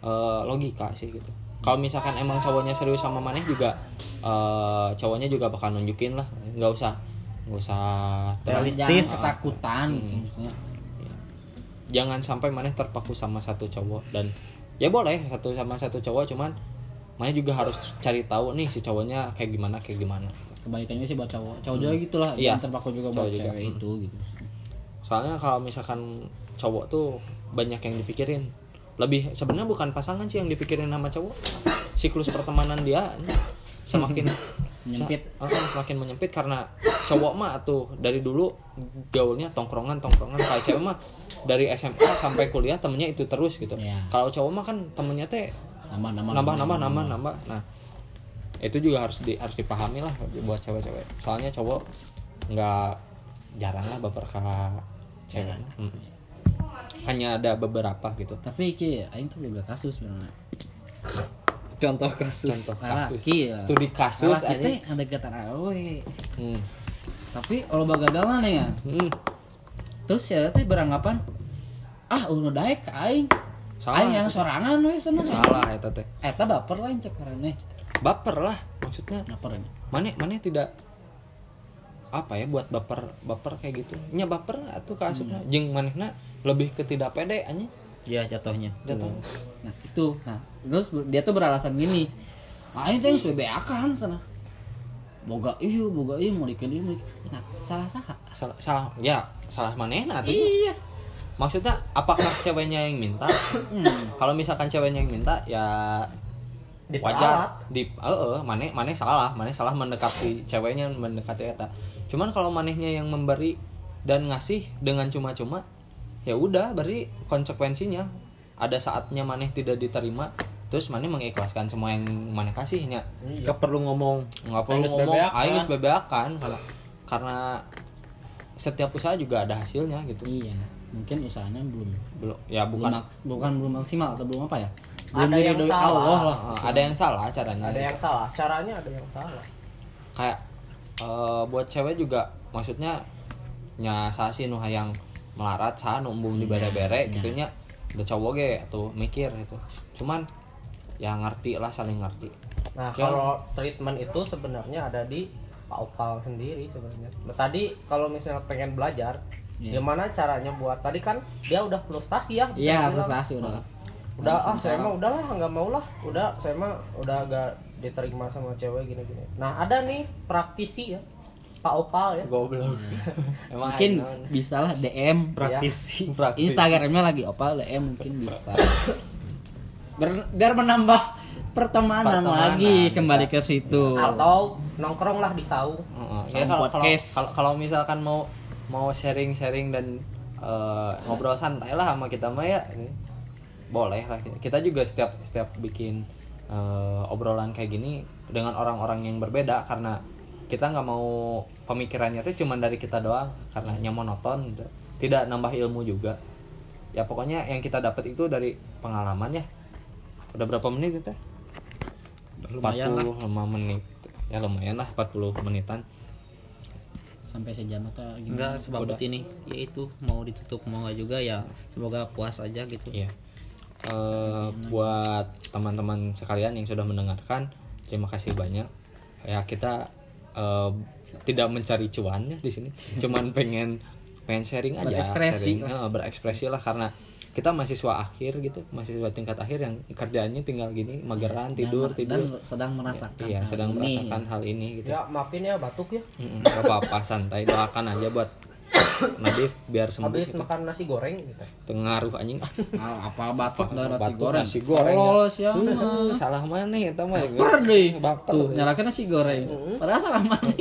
eh, logika sih gitu. Kalau misalkan emang cowoknya serius sama maneh juga eh, cowoknya juga bakal nunjukin lah. Nggak usah nggak usah Realistis. jangan ketakutan gitu Hmm. maksudnya. Jangan sampai maneh terpaku sama satu cowok dan ya boleh satu sama satu cowok cuman maneh juga harus cari tahu nih si cowoknya kayak gimana kayak gimana. Kebaikannya sih buat cowok. Cowok juga gitulah Iya. jangan terpaku juga Cowok buat juga. cewek itu gitu soalnya kalau misalkan cowok tuh banyak yang dipikirin. Lebih sebenarnya bukan pasangan sih yang dipikirin sama cowok. Siklus pertemanan dia semakin Menyempit. uh-uh, semakin menyempit karena cowok mah tuh dari dulu gaulnya tongkrongan tongkrongan. Kalau cewek mah dari SMA sampai kuliah temennya itu terus gitu. Iya. kalau cowok mah kan temennya teh nambah nambah nambah nambah nambah nambah nah itu juga harus di, harus dipahami lah buat cewek-cewek. Soalnya cowok nggak jarang lah baper cewek. Hmm. hanya ada beberapa gitu. Tapi ki aing tuh beberapa kasus sebenarnya. Contoh kasus. Contoh kasus. Ki lah. studi kasus kita aja ada kata awe. Hmm. tapi kalau bagadalan ya? Hmm. terus ya teh beranggapan ah udah daek ka aing. Salah. aing yang sorangan we seneng. Salah eta teh. Eta baper lah cek karena baper lah maksudnya. Baper ini. Mana mana tidak apa ya buat baper baper kayak gitu. Nya baper atau kasusnya Hmm. jeng manehna lebih ke tidak pede aja ya jatuhnya. Datang nah itu. Nah terus dia tuh beralasan gini. Aing teh sudah beakan sana. Boga iya boga iya mau dikene. nah salah salah salah salah ya salah manehna tuh. Iya. Maksudnya apakah ceweknya yang minta? Hmm. kalau misalkan ceweknya yang minta ya wajar. di eh eh, maneh maneh salah maneh salah mendekati ceweknya mendekati eta cuman kalau manehnya yang memberi dan ngasih dengan cuma-cuma ya udah berarti konsekuensinya. Ada saatnya maneh tidak diterima terus maneh mengikhlaskan semua yang maneh kasihnya Gak perlu ngomong. Nggak perlu Aing geus ngomong. aing geus bebeakan karena karena setiap usaha juga ada hasilnya gitu. Iya mungkin usahanya belum. Belum ya bukan. bukan bukan belum maksimal atau belum apa ya? Ada belum yang diridhoi salah. Allah lah. Ada yang salah caranya. Ada yang salah. Caranya ada yang salah. Kayak eh, buat cewek juga maksudnya nya saha sih nu hayang melarat saha nu embung di bere-bere Iya. gitu nya udah cowok ge tuh mikir gitu cuman ya ngerti lah saling ngerti Nah, Ya. kalau treatment itu sebenarnya ada di Pak Opal sendiri sebenarnya. Nah, tadi kalau misalnya pengen belajar, Iya. gimana caranya buat tadi kan dia udah frustasi ya. iya dibilang. frustasi udah Udah ah saya mah udahlah nggak mau lah. Udah saya mah udah agak diterima sama cewek gini-gini. Nah, ada nih praktisi ya. Pak Opal ya. goblok emang mungkin bisa lah DM praktisi Praktis. Instagramnya lagi opal DM mungkin bisa Ber- biar menambah pertemanan, Pertemanan, lagi ya. kembali ke situ Atau nongkrong lah di saung. Heeh. Sama ya kalau kalau podcast. kalau kalau misalkan mau mau sharing-sharing dan eh, ngobrol santai lah sama kita mah ya boleh lah kita juga setiap setiap bikin eh, obrolan kayak gini dengan orang-orang yang berbeda karena kita nggak mau pemikirannya tuh cuma dari kita doang karena yang monoton gitu. tidak nambah ilmu juga. Ya pokoknya yang kita dapat itu dari pengalaman ya. Udah berapa menit kita lumayan lah. 45 menit. Ya lumayan lah 40 menitan. Sampai sejam atau gimana? Enggak sebabut ini yaitu mau ditutup mau nggak juga ya semoga puas aja gitu. Iya. Eh, buat teman-teman sekalian yang sudah mendengarkan, terima kasih banyak. Ya kita eh, tidak mencari cuan ya di sini, cuman pengen pengen sharing aja, Berekspresi sharing, eh, berekspresi lah karena kita mahasiswa akhir gitu, mahasiswa tingkat akhir yang kerjaannya tinggal gini, mageran tidur dan, tidur. dan sedang merasakan Iya, hal sedang ini. merasakan hal ini gitu. Ya, maafin ya batuk ya. Mm-mm, Gak apa-apa santai doakan aja buat Nadif biar sembuh Habis gitu. makan nasi goreng gitu. Tengaruh anjing. Ah. Ah, apa batuk dan nasi goreng? nasi goreng, ya. oh siapa? Uh, salah mana ya mah baper deh. Baper. nyalakan nasi goreng. Padahal salah mana?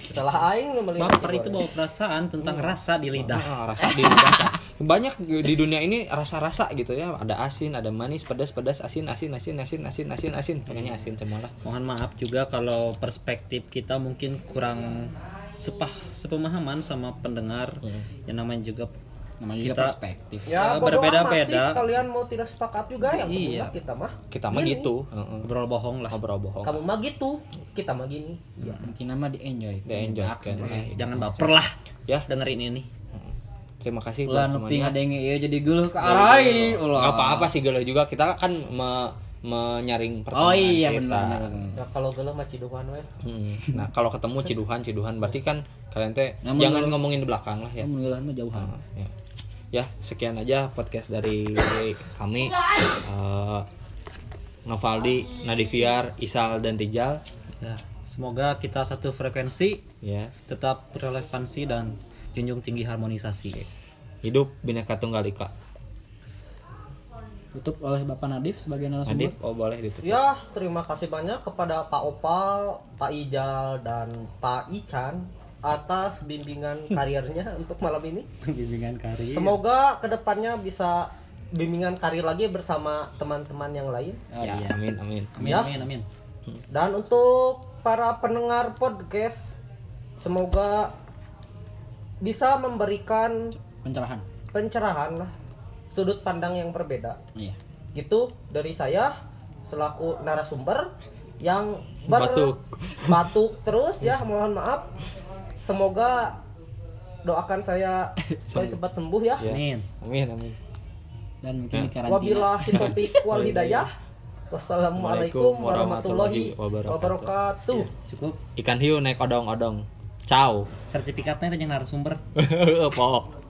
Setelah aing beli nasi baper itu bawa perasaan tentang rasa di lidah. Ah, rasa di lidah. banyak di dunia ini rasa-rasa gitu ya. Ada asin ada manis pedas pedas asin asin asin asin asin asin asin. Pokoknya asin semua lah. Mohon maaf juga kalau perspektif kita mungkin kurang sepah sepemahaman sama pendengar yang namanya juga namanya juga Kita- perspektif. Ya, Ya, bodo berbeda-beda. Kalian mau tidak sepakat juga yang Iya. kita mah. kita mah gitu. Heeh. ngobrol bohong lah. Ngobrol bohong. Kamu mah gitu, kita mah gini. Iya. mungkin nama di enjoy Di enjoy, Aks, kan. eh. jangan baper lah. Ya. Dengerin ini. Terima kasih ulah buat semuanya. ngadenge ieu jadi geuleuh ke arahin ulah. Nggak apa-apa sih galau juga. Kita kan me- menyaring oh pertemanan iya kita. benar benar Nah, kalau geuleuh mah ciduhan we. Hmm. Nah kalau ketemu ciduhan ciduhan berarti kan kalian teh Namun jangan ngomongin di belakang lah ya. ya mengeulahan mah jauhan Nah, ya. Ya sekian aja podcast dari kami Eh, Novaldi, Nadiviar, Isal dan Rijal. ya semoga kita satu frekuensi Ya tetap relevansi dan junjung tinggi harmonisasi hidup bineka tunggal ika. Tutup oleh Bapak Nadif sebagai narasumber Nadif, oh boleh ditutup. Ya, terima kasih banyak kepada Pak Opal, Pak Ijal, dan Pak Ican atas bimbingan karirnya untuk malam ini. bimbingan karir Semoga ke depannya bisa bimbingan karir lagi bersama teman-teman yang lain. oh, ya, iya amin amin. amin Ya. amin amin Dan untuk para pendengar podcast, semoga bisa memberikan pencerahan pencerahan lah, sudut pandang yang berbeda. iya Gitu dari saya selaku narasumber yang ber- Batuk. batuk terus ya, mohon maaf. Semoga doakan saya supaya cepat sembuh ya. Ya. amin Amin amin. dan mungkin Wabillahi taufiq wal hidayah. Wassalamualaikum warahmatullahi wabarakatuh. cukup Ikan hiu naik odong-odong. Ciao. sertifikatnya yang narasumber Pok.